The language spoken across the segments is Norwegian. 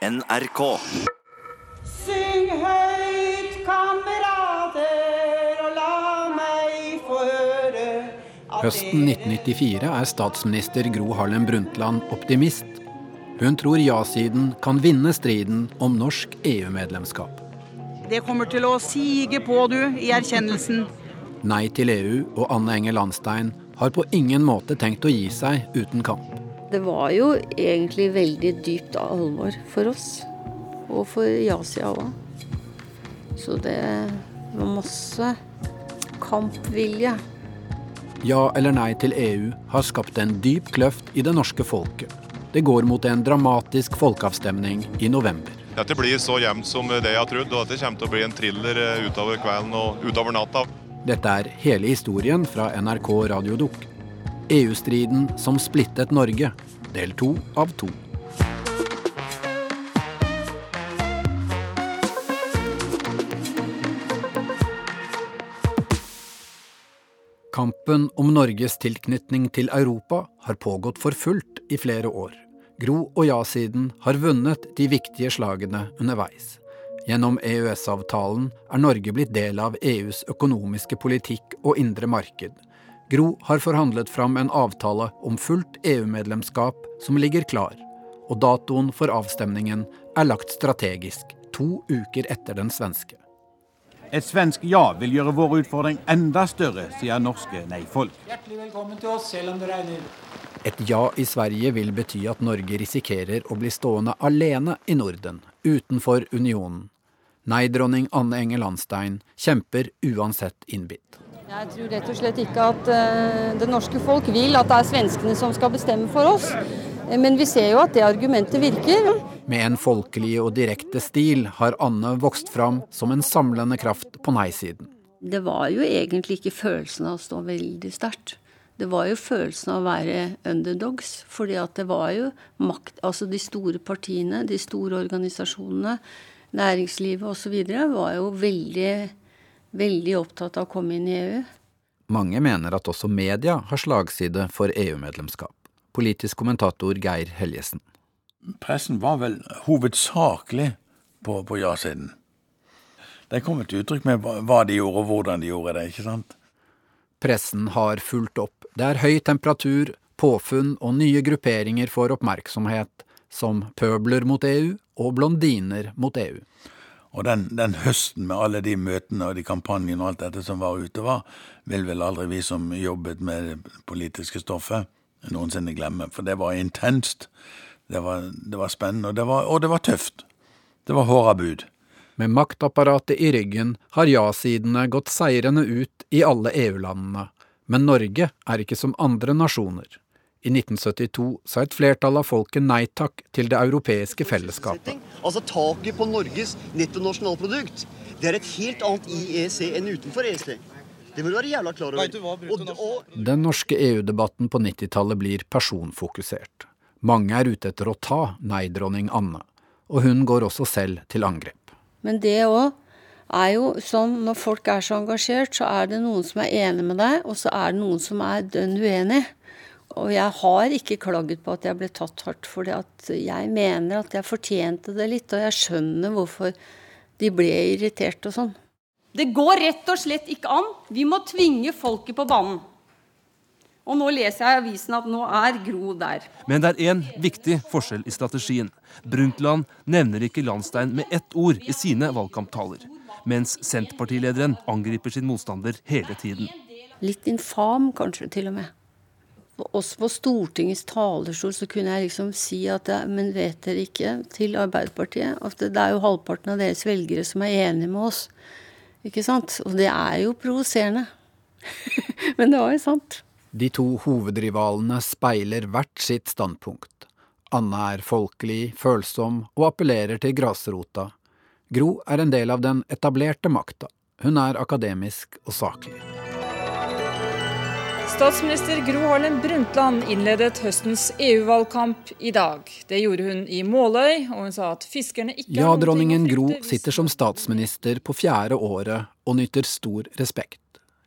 NRK. Syng høyt, kamerater, og la meg få høre at Høsten 1994 er statsminister Gro Harlem Brundtland optimist. Hun tror ja-siden kan vinne striden om norsk EU-medlemskap. Det kommer til å sige på, du, i erkjennelsen. Nei til EU og Anne Enger Landstein har på ingen måte tenkt å gi seg uten kamp. Det var jo egentlig veldig dypt alvor for oss, og for ja-sida òg. Så det var masse kampvilje. Ja eller nei til EU har skapt en dyp kløft i det norske folket. Det går mot en dramatisk folkeavstemning i november. Dette blir så jevnt som det jeg har trodd, og dette kommer til å bli en thriller eh, utover kvelden og utover natta. Dette er hele historien fra NRK Radiodukk. EU-striden som splittet Norge, del to av to. Kampen om Norges tilknytning til Europa har pågått for fullt i flere år. Gro og ja-siden har vunnet de viktige slagene underveis. Gjennom EØS-avtalen er Norge blitt del av EUs økonomiske politikk og indre marked. Gro har forhandlet fram en avtale om fullt EU-medlemskap som ligger klar, og datoen for avstemningen er lagt strategisk, to uker etter den svenske. Et svensk ja vil gjøre vår utfordring enda større, sier norske nei-folk. Hjertelig velkommen til oss, selv om det regner. Et ja i Sverige vil bety at Norge risikerer å bli stående alene i Norden, utenfor unionen. Nei-dronning Anne Enger Landstein kjemper uansett innbitt. Jeg tror rett og slett ikke at eh, det norske folk vil at det er svenskene som skal bestemme for oss. Eh, Men vi ser jo at det argumentet virker. Med en folkelig og direkte stil har Anne vokst fram som en samlende kraft på nei-siden. Det var jo egentlig ikke følelsen av å stå veldig sterkt. Det var jo følelsen av å være underdogs. Fordi at det var jo makt Altså de store partiene, de store organisasjonene, næringslivet osv. var jo veldig, veldig opptatt av å komme inn i EU. Mange mener at også media har slagside for EU-medlemskap. Politisk kommentator Geir Helgesen. Pressen var vel hovedsakelig på, på ja-siden. De kom til uttrykk med hva de gjorde og hvordan de gjorde det, ikke sant? Pressen har fulgt opp. Det er høy temperatur, påfunn og nye grupperinger får oppmerksomhet, som pøbler mot EU og blondiner mot EU. Og den, den høsten med alle de møtene og de kampanjene og alt dette som var ute, var, vil vel aldri vi som jobbet med det politiske stoffet, noensinne glemme. For det var intenst, det var, det var spennende, og det var, og det var tøft. Det var hårda bud. Med maktapparatet i ryggen har ja-sidene gått seirende ut i alle EU-landene, men Norge er ikke som andre nasjoner. I 1972 sa et flertall av folket nei takk til det europeiske fellesskapet. Altså Taket på Norges nettonasjonalprodukt det er et helt annet i EEC enn utenfor EEC. Det må du være jævla klar over. Den norske EU-debatten på 90-tallet blir personfokusert. Mange er ute etter å ta nei-dronning Anne, og hun går også selv til angrep. Men det òg er jo sånn når folk er så engasjert, så er det noen som er enig med deg, og så er det noen som er dønn uenig. Og jeg har ikke klaget på at jeg ble tatt hardt, for jeg mener at jeg fortjente det litt. Og jeg skjønner hvorfor de ble irritert og sånn. Det går rett og slett ikke an. Vi må tvinge folket på banen. Og nå leser jeg i avisen at nå er Gro der. Men det er én viktig forskjell i strategien. Brundtland nevner ikke Landstein med ett ord i sine valgkamptaler, mens Senterpartilederen angriper sin motstander hele tiden. Litt infam, kanskje, til og med. Også på Stortingets talerstol så kunne jeg liksom si at det, Men vet dere ikke, til Arbeiderpartiet, at det, det er jo halvparten av deres velgere som er enige med oss. Ikke sant? Og det er jo provoserende. men det var jo sant. De to hovedrivalene speiler hvert sitt standpunkt. Anne er folkelig, følsom og appellerer til grasrota. Gro er en del av den etablerte makta. Hun er akademisk og saklig. Statsminister Gro Harlem Brundtland innledet høstens EU-valgkamp i dag. Det gjorde hun i Måløy, og hun sa at fiskerne ikke Ja, dronningen Gro sitter som statsminister på fjerde året og nyter stor respekt.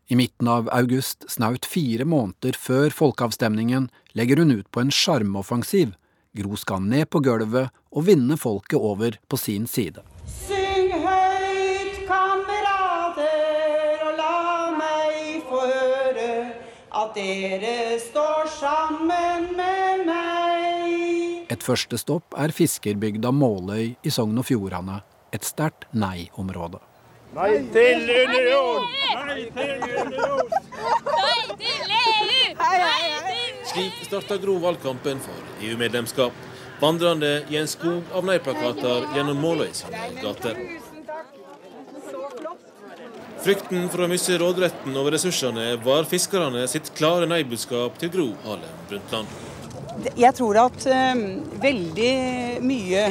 I midten av august, snaut fire måneder før folkeavstemningen, legger hun ut på en sjarmoffensiv. Gro skal ned på gulvet og vinne folket over på sin side. At dere står sammen med meg. Et første stopp er fiskerbygda Måløy i Sogn og Fjordane, et sterkt nei-område. Nei til union! Nei til union! Nei til EU! Nei til Slik starta Gro valgkampen for EU-medlemskap. Vandrende i en skog av nei-plakater gjennom Måløys gater. Frykten for å miste råderetten over ressursene var fiskerne sitt klare nei-budskap til Gro Harlem Brundtland. Jeg tror at um, veldig mye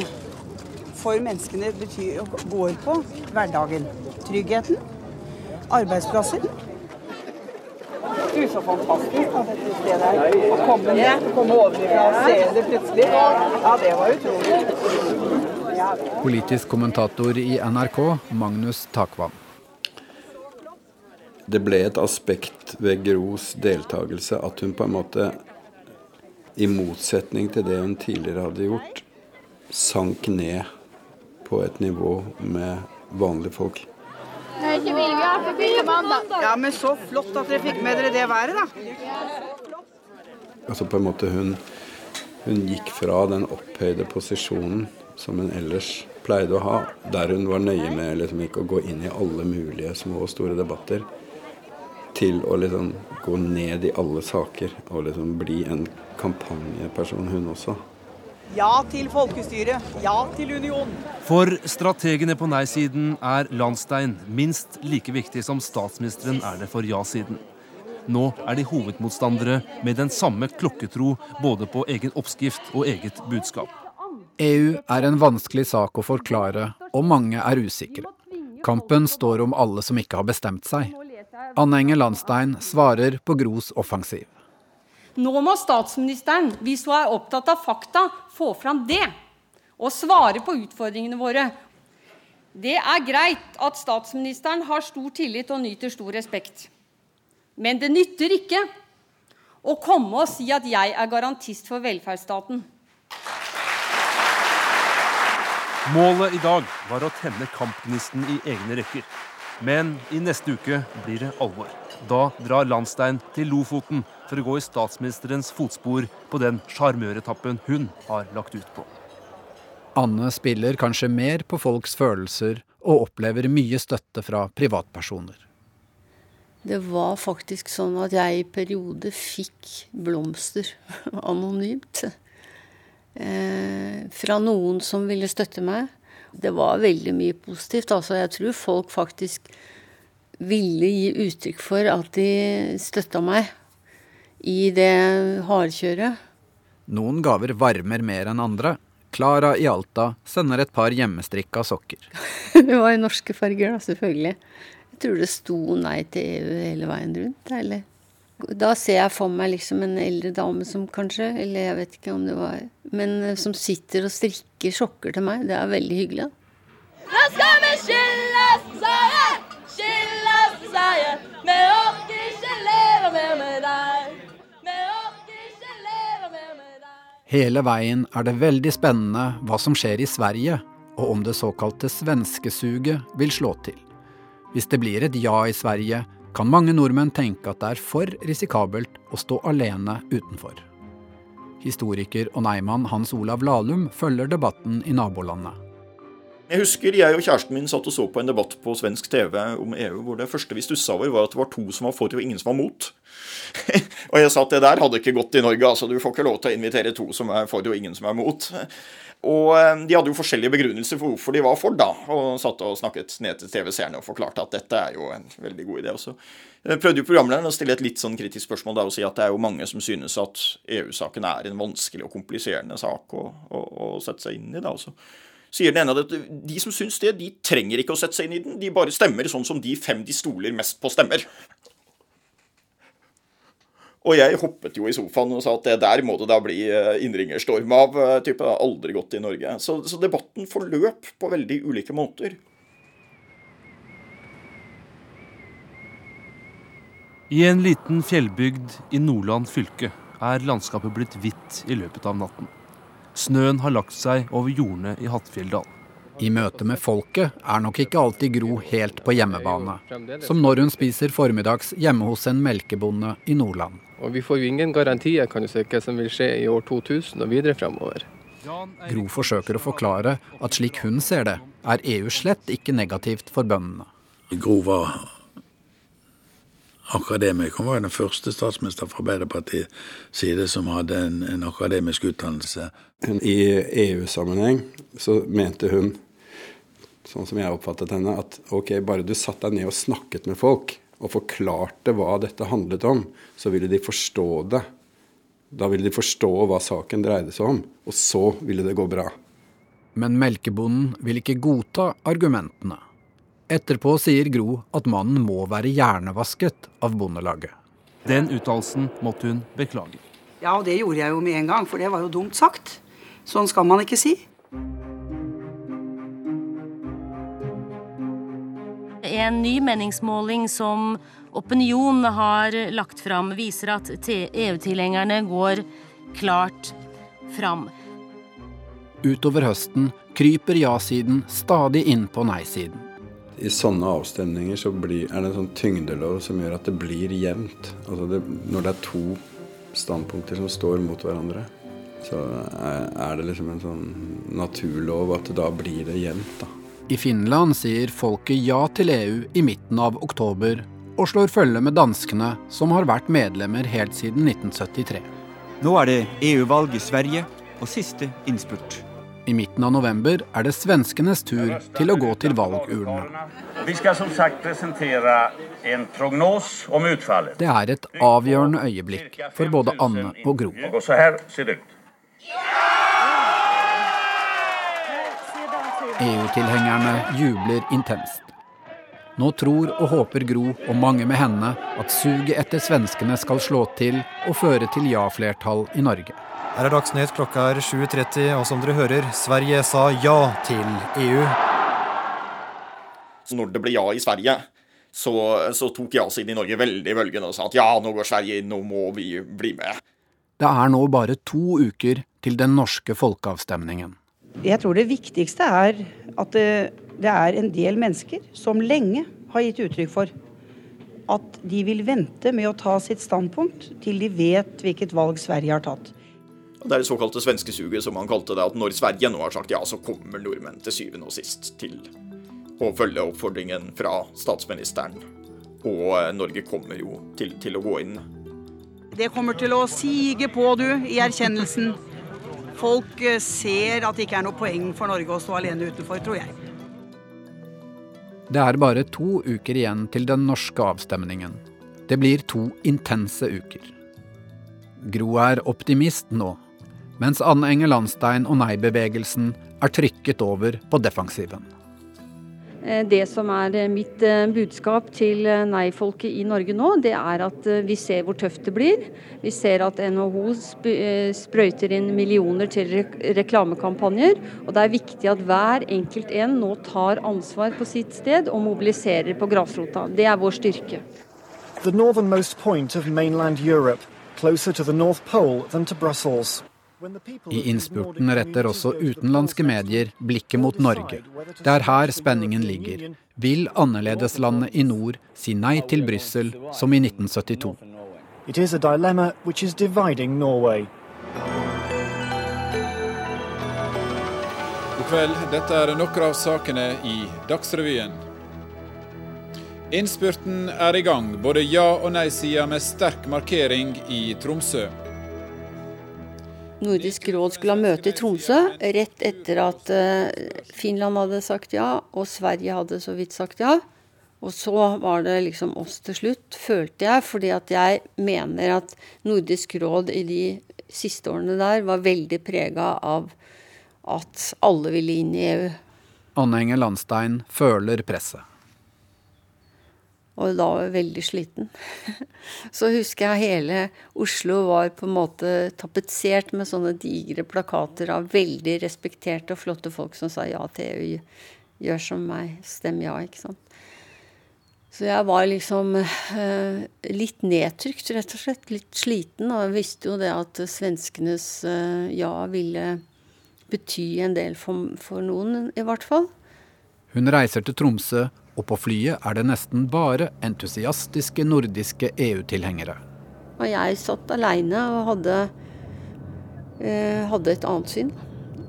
for menneskene betyr, går på hverdagen. Tryggheten, arbeidsplasser. Du, så fantastisk at dette stedet er. Å komme ned, komme ovenfra og se det plutselig. Ja, det var utrolig. Politisk kommentator i NRK, Magnus Takvam. Det ble et aspekt ved Gros deltakelse at hun på en måte, i motsetning til det hun tidligere hadde gjort, sank ned på et nivå med vanlige folk. ja, men så flott at dere fikk med dere det været, da. Altså på en måte hun, hun gikk fra den opphøyde posisjonen som hun ellers pleide å ha, der hun var nøye med liksom ikke å gå inn i alle mulige små og store debatter, til å liksom gå ned i alle saker og liksom bli en kampanjeperson, hun også. Ja til folkestyre. Ja til union. For strategene på nei-siden er Landstein minst like viktig som statsministeren er det for ja-siden. Nå er de hovedmotstandere med den samme klokketro både på egen oppskrift og eget budskap. EU er en vanskelig sak å forklare, og mange er usikre. Kampen står om alle som ikke har bestemt seg. Anne Enger Landstein svarer på Gros offensiv. Nå må statsministeren, hvis hun er opptatt av fakta, få fram det. Og svare på utfordringene våre. Det er greit at statsministeren har stor tillit og nyter stor respekt. Men det nytter ikke å komme og si at jeg er garantist for velferdsstaten. Målet i dag var å tenne kampgnisten i egne rekker. Men i neste uke blir det alvor. Da drar Landstein til Lofoten for å gå i statsministerens fotspor på den sjarmøretappen hun har lagt ut på. Anne spiller kanskje mer på folks følelser og opplever mye støtte fra privatpersoner. Det var faktisk sånn at jeg i perioder fikk blomster anonymt. Eh, fra noen som ville støtte meg. Det var veldig mye positivt. Altså, jeg tror folk faktisk ville gi uttrykk for at de støtta meg i det hardkjøret. Noen gaver varmer mer enn andre. Klara i Alta sender et par hjemmestrikka sokker. det var i norske farger, da, selvfølgelig. Jeg tror det sto nei til EU hele veien rundt. Eller. Da ser jeg for meg liksom en eldre dame som kanskje, eller jeg vet ikke om det var Men eh, som sitter og strikker sokker til meg. Det er veldig hyggelig. Da. Nå skal vi skilles, sa jeg! Skilles, sa jeg! Vi orker ikke leve mer med deg. Vi orker ikke leve mer med deg. Hele veien er det veldig spennende hva som skjer i Sverige, og om det såkalte svenskesuget vil slå til. Hvis det blir et ja i Sverige, kan mange nordmenn tenke at det er for risikabelt å stå alene utenfor. Historiker og neimann Hans Olav Lahlum følger debatten i nabolandet. Jeg husker jeg og kjæresten min satt og så på en debatt på svensk TV om EU, hvor det første vi stussa over, var at det var to som var for og ingen som var mot. og jeg sa at det der hadde ikke gått i Norge. altså Du får ikke lov til å invitere to som er for og ingen som er mot. Og eh, de hadde jo forskjellige begrunnelser for hvorfor de var for, da. Og satt og snakket ned til TV-seerne og forklarte at dette er jo en veldig god idé også. Jeg prøvde jo programlederen å stille et litt sånn kritisk spørsmål da og si at det er jo mange som synes at EU-saken er en vanskelig og kompliserende sak å, å, å sette seg inn i. da også sier den ene at de som syns det, de trenger ikke å sette seg inn i den. De bare stemmer sånn som de fem de stoler mest på, stemmer. Og jeg hoppet jo i sofaen og sa at det der må det da bli eh, innringerstorm av. Eh, type, aldri gått i Norge. Så, så debatten forløp på veldig ulike måter. I en liten fjellbygd i Nordland fylke er landskapet blitt hvitt i løpet av natten. Snøen har lagt seg over jordene i Hattfjelldal. I møte med folket er nok ikke alltid Gro helt på hjemmebane. Som når hun spiser formiddags hjemme hos en melkebonde i Nordland. Og Vi får jo ingen garantier kan du se, hva som vil skje i år 2000 og videre fremover. Gro forsøker å forklare at slik hun ser det, er EU slett ikke negativt for bøndene. Gro var akademiker. Hun var den første statsminister fra Arbeiderpartiets side som hadde en, en akademisk utdannelse. I EU-sammenheng så mente hun, sånn som jeg oppfattet henne, at ok, bare du satte deg ned og snakket med folk og forklarte hva dette handlet om, så ville de forstå det. Da ville de forstå hva saken dreide seg om, og så ville det gå bra. Men melkebonden vil ikke godta argumentene. Etterpå sier Gro at mannen må være hjernevasket av Bondelaget. Den uttalelsen måtte hun beklage. Ja, og det gjorde jeg jo med en gang, for det var jo dumt sagt. Sånn skal man ikke si. En ny meningsmåling som Opinion har lagt fram, viser at EU-tilhengerne går klart fram. Utover høsten kryper ja-siden stadig inn på nei-siden. I sånne avstemninger så blir, er det en sånn tyngdelov som gjør at det blir jevnt. Altså det, når det er to standpunkter som står mot hverandre, så er, er det liksom en sånn naturlov at da blir det jevnt, da. I Finland sier folket ja til EU i midten av oktober, og slår følge med danskene, som har vært medlemmer helt siden 1973. Nå er det EU-valg i Sverige og siste innspurt. I midten av november er det svenskenes tur til å gå til valgurnene. Vi skal som sagt presentere en prognos om utfallet. Det er et avgjørende øyeblikk for både Anne og Gro. Og så her ser det ut. EU-tilhengerne jubler intenst. Nå tror og håper Gro og mange med henne at suget etter svenskene skal slå til og føre til ja-flertall i Norge. Her er Dagsnytt, klokka er 7.30, og som dere hører, Sverige sa ja til EU. Så når det ble ja i Sverige, så, så tok ja-siden i Norge veldig bølgen og sa at ja, nå går Sverige inn, nå må vi bli med. Det er nå bare to uker til den norske folkeavstemningen. Jeg tror det viktigste er at det, det er en del mennesker som lenge har gitt uttrykk for at de vil vente med å ta sitt standpunkt til de vet hvilket valg Sverige har tatt. Det er det såkalte svenskesuget, som han kalte det. At når Sverige nå har sagt ja, så kommer nordmenn til syvende og sist til å følge oppfordringen fra statsministeren. Og eh, Norge kommer jo til, til å gå inn. Det kommer til å sige på, du, i erkjennelsen. Folk eh, ser at det ikke er noe poeng for Norge å stå alene utenfor, tror jeg. Det er bare to uker igjen til den norske avstemningen. Det blir to intense uker. Gro er optimist nå, mens Anne Enger Landstein og nei-bevegelsen er trykket over på defensiven. Eh, det som er eh, mitt eh, budskap til nei-folket i Norge nå, det er at vi ser hvor tøft det blir. Vi ser at NHO sprøyter inn millioner til reklamekampanjer. Og det er viktig at hver enkelt en nå tar ansvar på sitt sted og mobiliserer på grasrota. Det er vår styrke. The northernmost point of mainland Europe, closer to the North Pole than to Brussels. I innspurten retter også utenlandske medier blikket mot Norge. Det er her spenningen ligger. Vil annerledeslandet i nord si nei til Brussel som i 1972? It is a dilemma which is dividing Norway. God kveld. Dette er noen av sakene i Dagsrevyen. Innspurten er i gang, både ja- og nei-sida med sterk markering i Tromsø. Nordisk råd skulle ha møte i Tromsø rett etter at eh, Finland hadde sagt ja, og Sverige hadde så vidt sagt ja. Og så var det liksom oss til slutt, følte jeg, fordi at jeg mener at Nordisk råd i de siste årene der var veldig prega av at alle ville inn i EU. Anne Enger Landstein føler presset og da var jeg veldig sliten. Så husker jeg hele Oslo var på en måte tapetsert med sånne digre plakater av veldig respekterte og flotte folk som sa ja til EU. Gjør som meg, stem ja, ikke sant. Så jeg var liksom eh, litt nedtrykt, rett og slett. Litt sliten. Og jeg visste jo det at svenskenes eh, ja ville bety en del for, for noen, i hvert fall. Hun reiser til Tromsø, og på flyet er det nesten bare entusiastiske nordiske EU-tilhengere. Og jeg satt aleine og hadde, eh, hadde et annet syn.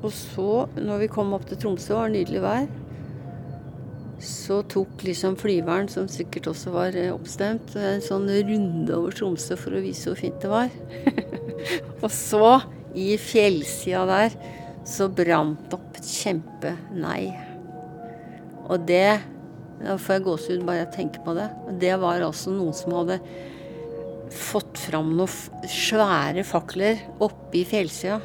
Og så, når vi kom opp til Tromsø og var nydelig vær, så tok liksom flyveren, som sikkert også var eh, oppstemt, en sånn runde over Tromsø for å vise hvor fint det var. og så, i fjellsida der, så brant det opp et kjempenei. Og det Da får jeg gåsehud bare jeg tenker på det. Det var altså noen som hadde fått fram noen svære fakler oppe i fjellsida.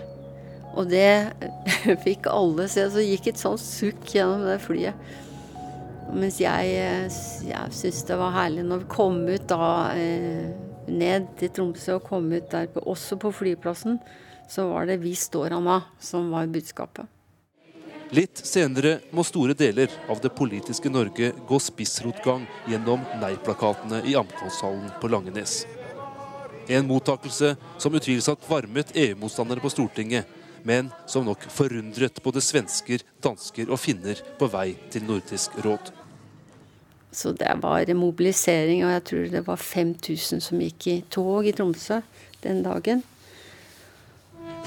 Og det fikk alle se. Så gikk et sånt sukk gjennom det flyet. Mens jeg, jeg syntes det var herlig når vi kom ut da eh, ned til Tromsø og kom ut der også på flyplassen, så var det 'Vi står Anna' som var budskapet. Litt senere må store deler av det politiske Norge gå spissrotgang gjennom nei-plakatene i Amtmannshallen på Langenes. En mottakelse som utvilsomt varmet EU-motstandere på Stortinget, men som nok forundret både svensker, dansker og finner på vei til Nordisk råd. Så det var mobilisering, og jeg tror det var 5000 som gikk i tog i Tromsø den dagen.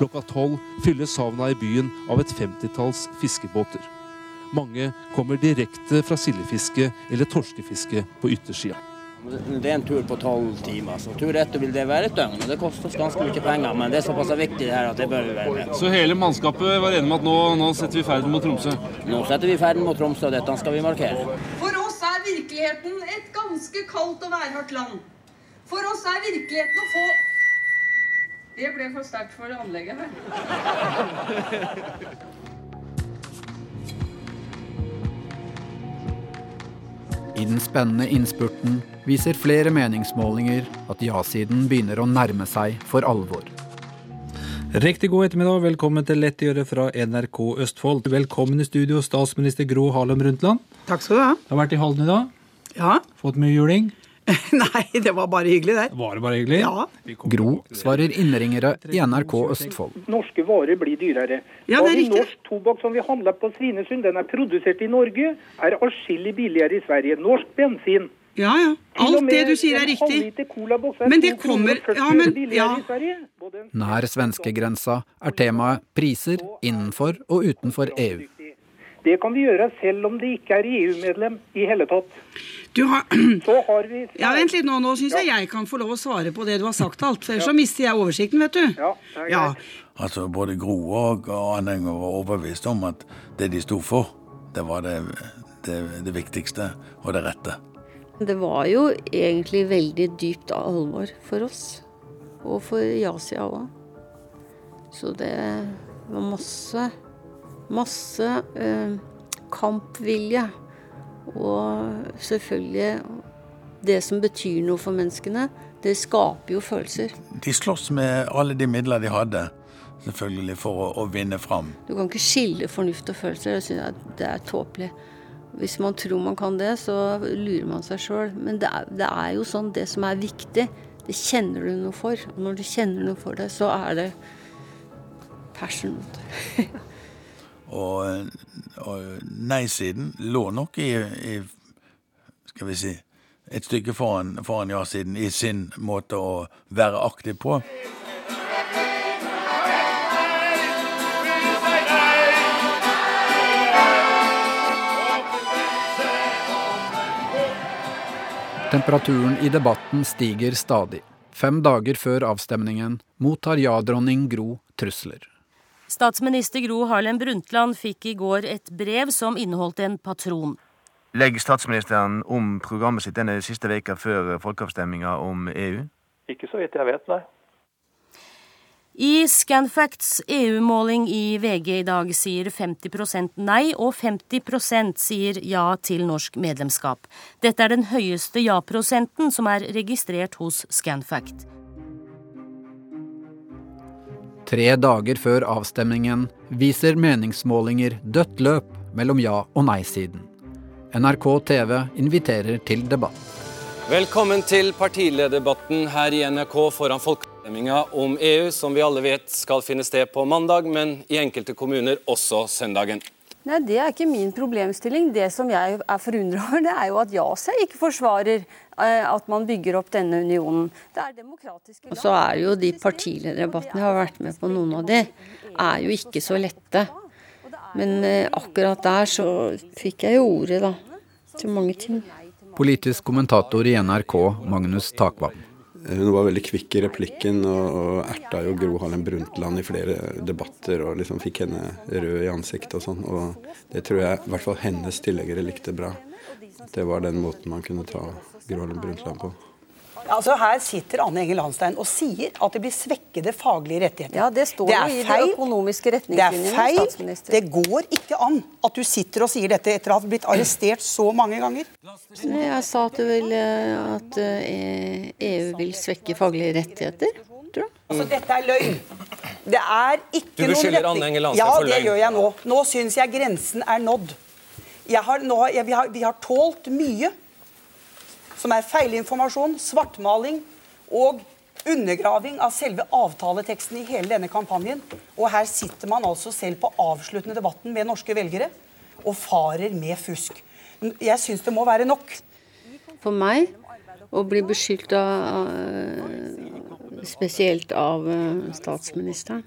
Klokka tolv fylles havna i byen av et femtitalls fiskebåter. Mange kommer direkte fra sildefiske eller torskefiske på yttersida. Det er en tur på tolv timer, så tur etter vil det være et døgn. og Det koster oss ganske mye penger, men det er såpass viktig det her at det bør vi være med. Så hele mannskapet var enig med at nå, nå setter vi ferden mot Tromsø? Nå setter vi ferden mot Tromsø, og dette skal vi markere. For oss er virkeligheten et ganske kaldt og værhardt land. For oss er virkeligheten å få Det ble for sterkt for anlegget her. I den spennende innspurten viser flere meningsmålinger at ja-siden begynner å nærme seg for alvor. Riktig god ettermiddag, velkommen til Lett å gjøre fra NRK Østfold. Velkommen i studio, statsminister Gro Harlem Brundtland. Takk skal du ha. Du har vært i Halden i dag. Ja. Fått mye juling. Nei, det var bare hyggelig, det. Var det bare hyggelig? Ja. Gro svarer innringere i NRK Østfold. Norske varer blir dyrere. Ja, det er riktig. Norsk tobakk som vi handler på Svinesund, den er produsert i Norge, er atskillig billigere i Sverige. Norsk bensin. Ja, ja. Alt det du sier er riktig. Men det kommer Ja, men ja. Nær svenskegrensa er temaet priser innenfor og utenfor EU. Det kan vi gjøre selv om det ikke er EU-medlem i hele tatt. Du har Så har vi Ja, Vent litt nå. Nå syns jeg jeg kan få lov å svare på det du har sagt alt. For ellers så mister jeg oversikten, vet du. Ja, det er Ja. Altså Både Gro og og var overbevist om at det de sto for, det var det, det, det viktigste og det rette. Det var jo egentlig veldig dypt alvor for oss. Og for ja-sida òg. Så det var masse Masse eh, kampvilje. Og selvfølgelig Det som betyr noe for menneskene, det skaper jo følelser. De sloss med alle de midler de hadde, selvfølgelig for å, å vinne fram. Du kan ikke skille fornuft og følelser. Det synes det er tåpelig. Hvis man tror man kan det, så lurer man seg sjøl. Men det er, det er jo sånn, det som er viktig, det kjenner du noe for. Og når du kjenner noe for det, så er det passion. Og, og nei-siden lå nok i, i skal vi si, et stykke foran, foran ja-siden i sin måte å være aktiv på. Temperaturen i debatten stiger stadig. Fem dager før avstemningen mottar ja-dronning Gro trusler. Statsminister Gro Harlem Brundtland fikk i går et brev som inneholdt en patron. Legger statsministeren om programmet sitt denne siste veka før folkeavstemminga om EU? Ikke så vidt jeg vet, nei. I Scanfacts EU-måling i VG i dag sier 50% nei, og 50% sier ja til norsk medlemskap. Dette er den høyeste ja-prosenten som er registrert hos Scanfact. Tre dager før avstemningen viser meningsmålinger dødt løp mellom ja- og nei-siden. NRK TV inviterer til debatt. Velkommen til partilederdebatten her i NRK foran folkeavstemninga om EU, som vi alle vet, skal finne sted på mandag, men i enkelte kommuner også søndagen. Nei, Det er ikke min problemstilling. Det som jeg er forundret over, det er jo at ja-seg ikke forsvarer eh, at man bygger opp denne unionen. Det er demokratiske land. Og så er jo de partilederdebattene jeg har vært med på, noen av de, er jo ikke så lette. Men eh, akkurat der så fikk jeg jo ordet, da. Til mange ting. Politisk kommentator i NRK, Magnus Takvam. Hun var veldig kvikk i replikken og, og erta jo Gro Harlem Brundtland i flere debatter og liksom fikk henne rød i ansiktet og sånn. Og det tror jeg i hvert fall hennes tilhengere likte bra. Det var den måten man kunne ta Gro Harlem Brundtland på. Altså Her sitter Anne Enger Landstein og sier at det blir svekkede faglige rettigheter. Ja, Det står jo i de økonomiske retningslinjene. Det er feil. Det går ikke an at du sitter og sier dette etter å ha blitt arrestert så mange ganger. Jeg sa at, vil, at EU e vil svekke faglige rettigheter. Tror jeg. Altså, Dette er løgn. Det er ikke du beskylder Anne Enger Landstein ja, for løgn. Ja, det gjør jeg nå. Nå syns jeg grensen er nådd. Har, nå, jeg, vi, har, vi har tålt mye som er feilinformasjon, svartmaling og undergraving av selve avtaleteksten i hele denne kampanjen. Og her sitter man altså selv på avsluttende debatten med norske velgere og farer med fusk. Jeg syns det må være nok. For meg å bli beskyldt av Spesielt av eh, statsministeren.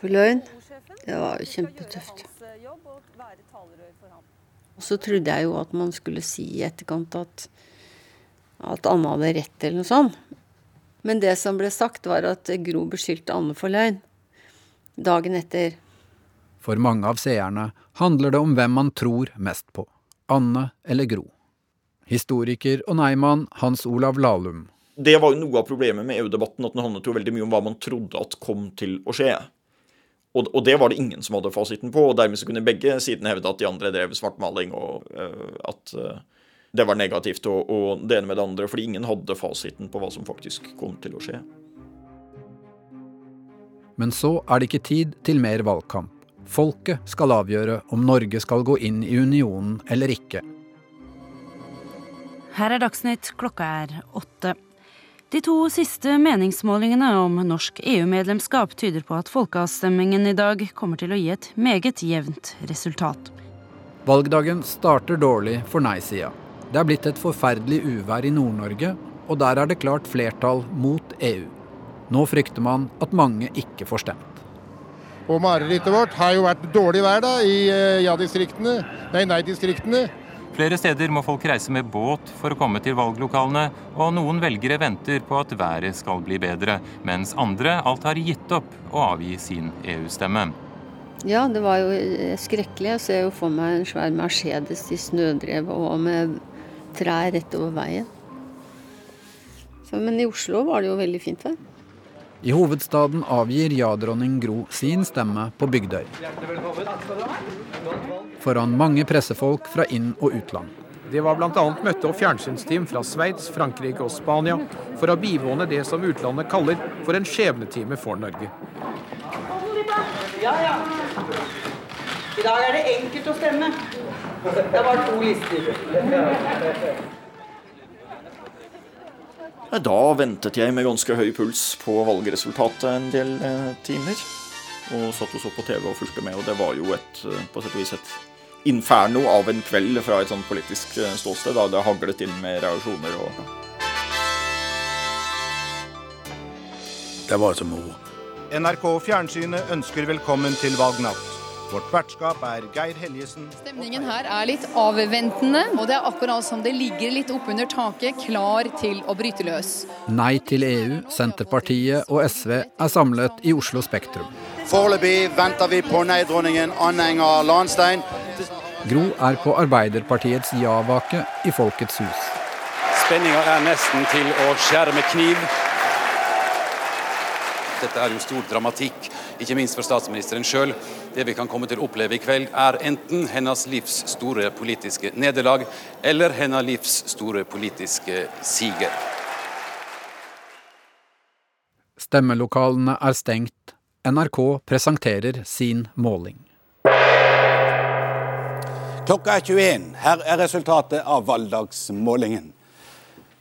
For løgn. Det var jo kjempetøft. Og så trodde jeg jo at man skulle si i etterkant at, at Anne hadde rett, eller noe sånt. Men det som ble sagt, var at Gro beskyldte Anne for løgn. Dagen etter. For mange av seerne handler det om hvem man tror mest på. Anne eller Gro. Historiker og neimann Hans Olav Lahlum. Det var jo noe av problemet med EU-debatten, at den handlet jo veldig mye om hva man trodde at kom til å skje. Og, og, det var det ingen som hadde fasiten på, og dermed så kunne begge sidene hevde at de andre drev svartmaling, og uh, at uh, det var negativt, og, og, det ene med det andre, fordi ingen hadde fasiten på hva som faktisk kom til å skje. Men så er det ikke tid til mer valgkamp. Folket skal avgjøre om Norge skal gå inn i unionen eller ikke. Her er Dagsnytt, klokka er åtte. De to siste meningsmålingene om norsk EU-medlemskap tyder på at folkeavstemningen i dag kommer til å gi et meget jevnt resultat. Valgdagen starter dårlig for nei-sida. Det er blitt et forferdelig uvær i Nord-Norge, og der er det klart flertall mot EU. Nå frykter man at mange ikke får stemt. Og marerittet vårt har jo vært dårlig vær da i eh, ja-distriktene, nei, nei-distriktene. Flere steder må folk reise med båt for å komme til valglokalene, og noen velgere venter på at været skal bli bedre, mens andre alt har gitt opp å avgi sin EU-stemme. Ja, det var jo skrekkelig. Jeg ser jo for meg en svær Mercedes i snødrev og med trær rett over veien. Så, men i Oslo var det jo veldig fint vær. I hovedstaden avgir ja-dronning Gro sin stemme på Bygdøy. Foran mange pressefolk fra inn- og utland. Det var bl.a. møtte og fjernsynsteam fra Sveits, Frankrike og Spania for å bivåne det som utlandet kaller for en skjebnetime for Norge. Ja, ja. I dag er det enkelt å stemme. Det var to lister. Da ventet jeg med ganske høy puls på valgresultatet en del eh, timer. Og satt og så på TV og fulgte med, og det var jo et, eh, på sett og vis et inferno av en kveld fra et sånn politisk eh, ståsted. Da det haglet inn med reaksjoner og Det var som moro. NRK Fjernsynet ønsker velkommen til valgnatt. Vårt vertskap er Geir Helgesen. Stemningen her er litt avventende, og det er akkurat som det ligger litt oppunder taket, klar til å bryte løs. Nei til EU, Senterpartiet og SV er samlet i Oslo Spektrum. Foreløpig venter vi på nei-dronningen Anne Enger Gro er på Arbeiderpartiets ja-vake i Folkets hus. Spenninga er nesten til å skjære med kniv. Dette er jo stor dramatikk, ikke minst for statsministeren sjøl. Det vi kan komme til å oppleve i kveld, er enten hennes livs store politiske nederlag eller hennes livs store politiske siger. Stemmelokalene er stengt. NRK presenterer sin måling. Klokka er 21. Her er resultatet av valgdagsmålingen.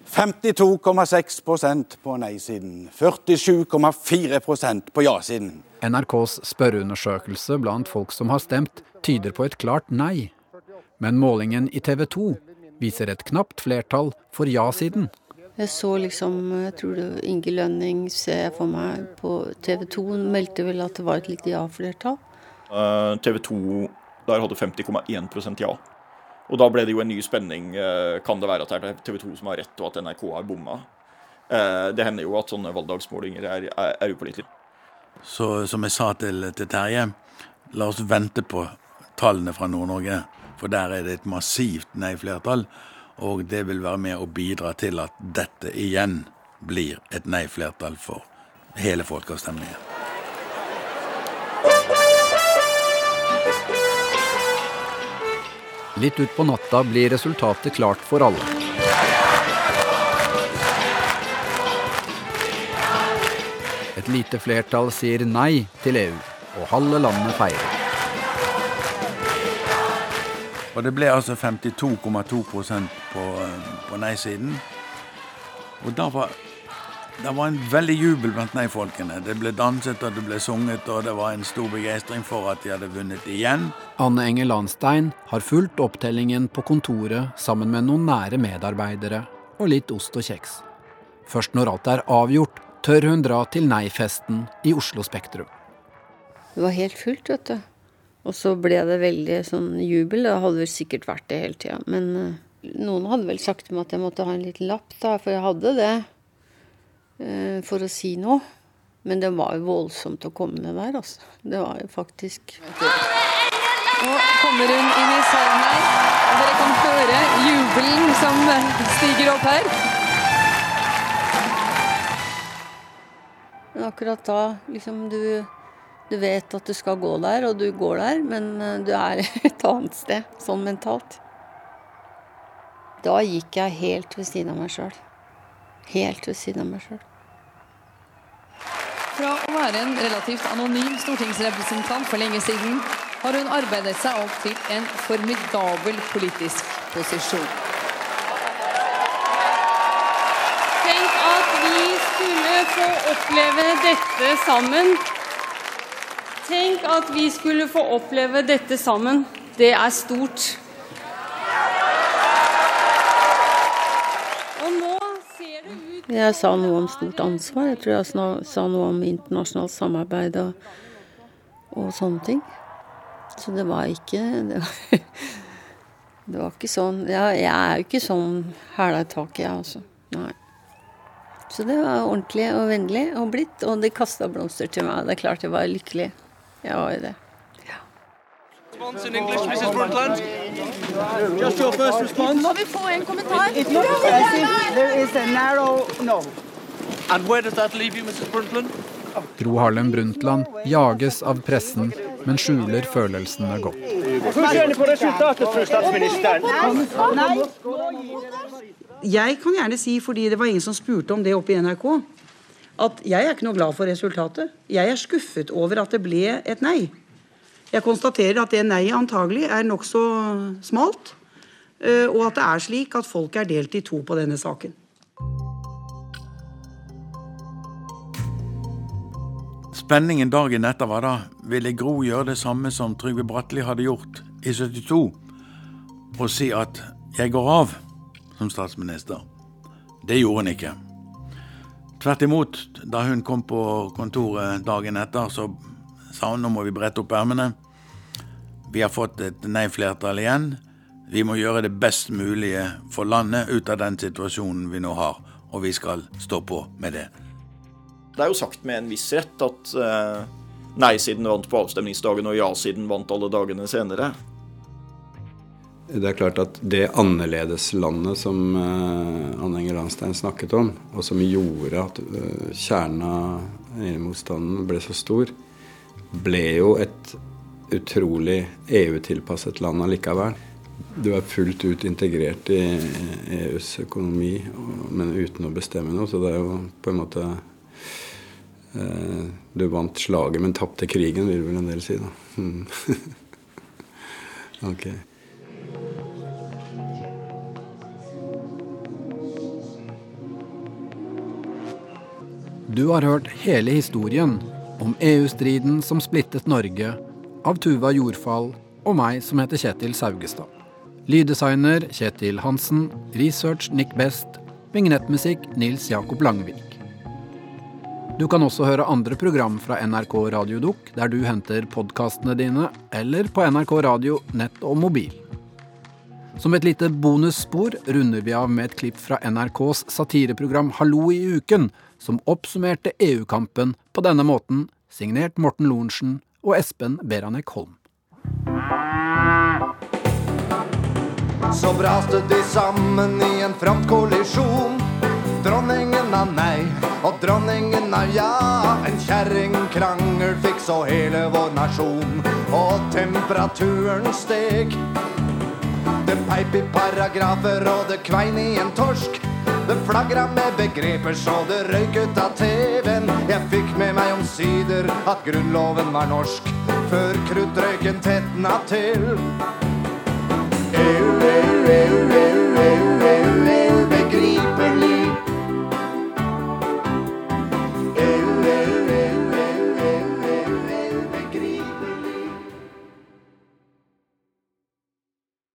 52,6% på nei-siden. 47,4% på ja-siden. NRKs spørreundersøkelse blant folk som har stemt, tyder på et klart nei. Men målingen i TV 2 viser et knapt flertall for ja-siden. Jeg så liksom, jeg tror det Inge Lønning ser jeg for meg på TV 2 meldte vel at det var et litt ja-flertall. Uh, TV 2 der hadde 50,1% ja. Og da ble det jo en ny spenning. Uh, kan det være at det er TV 2 som har rett, og at NRK har bomma? Uh, det hender jo at sånne valgdagsmålinger er, er, er upålitelige. Så som jeg sa til, til Terje, la oss vente på tallene fra Nord-Norge. For der er det et massivt nei-flertall. Og det vil være med å bidra til at dette igjen blir et nei-flertall for hele folkeavstemningen. Litt utpå natta blir resultatet klart for alle. Et lite flertall sier nei til EU, og halve landet feirer. Og det ble altså 52,2 på, på nei-siden. Og da var, det var en veldig jubel blant nei-folkene. Det ble danset og det ble sunget, og det var en stor begeistring for at de hadde vunnet igjen. Anne Enger Landstein har fulgt opptellingen på kontoret sammen med noen nære medarbeidere og litt ost og kjeks. Først når alt er avgjort, tør hun dra til nei-festen i Oslo Spektrum. Det var helt fullt, vet du. Og så ble det veldig sånn jubel. Det hadde vel sikkert vært det hele tida. Men uh, noen hadde vel sagt til meg at jeg måtte ha en liten lapp, da, for jeg hadde det. Uh, for å si noe. Men det var jo voldsomt å komme ned der, altså. Det var jo faktisk Nå kommer hun inn i salen her, og dere kan høre jubelen som stiger opp her. Men akkurat da, liksom du du vet at du skal gå der, og du går der, men eh, du er et annet sted, sånn mentalt. Da gikk jeg helt ved siden av meg sjøl. Helt ved siden av meg sjøl. Fra å være en relativt anonym stortingsrepresentant for lenge siden, har hun arbeidet seg opp til en formidabel politisk posisjon. Tenk at vi skulle få oppleve dette sammen Tenk at vi skulle få oppleve dette sammen. Det er stort. Og nå ser det ut Jeg sa noe om stort ansvar. Jeg tror jeg sa noe om internasjonalt samarbeid og, og sånne ting. Så det var ikke Det var, det var ikke sånn Jeg, jeg er jo ikke sånn hæla i taket, jeg, altså. Nei. Så det var ordentlig og vennlig og blitt, og de kasta blomster til meg. Det er klart jeg var lykkelig. Jeg var jo det. Ja. In English, Mrs. Brundtland. Just your first response. Må vi få en kommentar? It's not decisive. There is a narrow no. And where does that leave you, Mrs. Brundtland? Gro Harlem Brundtland jages av pressen, men skjuler følelsene godt. Jeg kan gjerne si, fordi det var ingen som spurte om det oppe i NRK, at jeg er ikke noe glad for resultatet. Jeg er skuffet over at det ble et nei. Jeg konstaterer at det nei antagelig er nokså smalt, eh, og at det er slik at folk er delt i to på denne saken. Spenningen dagen etter var da ville Gro gjøre det samme som Trygve Bratteli hadde gjort i 72, og si at 'jeg går av' som statsminister. Det gjorde hun ikke. Tvert imot, da hun kom på kontoret dagen etter, så sa hun nå må vi brette opp ermene. Vi har fått et nei-flertall igjen. Vi må gjøre det best mulige for landet ut av den situasjonen vi nå har, og vi skal stå på med det. Det er jo sagt med en viss rett at eh, nei-siden vant på avstemningsdagen, og ja-siden vant alle dagene senere. Det er klart at det annerledeslandet som uh, Anne Enger Landstein snakket om, og som gjorde at uh, kjernen av EU-motstanden ble så stor, ble jo et utrolig EU-tilpasset land allikevel. Du er fullt ut integrert i EUs økonomi, men uten å bestemme noe. Så det er jo på en måte uh, Du vant slaget, men tapte krigen, vil vel en del si, da. okay. Du har hørt hele historien om EU-striden som splittet Norge, av Tuva Jordfall og meg som heter Kjetil Saugestad. Lyddesigner Kjetil Hansen, research Nick Best, vignettmusikk Nils Jakob Langvik. Du kan også høre andre program fra NRK Radio Dukk der du henter podkastene dine, eller på NRK Radio nett og mobil. Som et lite bonusspor runder vi av med et klipp fra NRKs satireprogram Hallo i uken, som oppsummerte EU-kampen på denne måten, signert Morten Lorentzen og Espen Beranek Holm. Så braste de sammen i en frontkollisjon. Dronningen av nei og dronningen av ja. En kjerringkrangel fikk så hele vår nasjon, og temperaturen steg peip i paragrafer, og det kvein i en torsk. Det flagra med begreper så det røyk ut av TV-en. Jeg fikk med meg omsider at Grunnloven var norsk, før kruttrøyken tetna til. EU, EU, EU, EU, EU, EU, EU, EU begriper liv.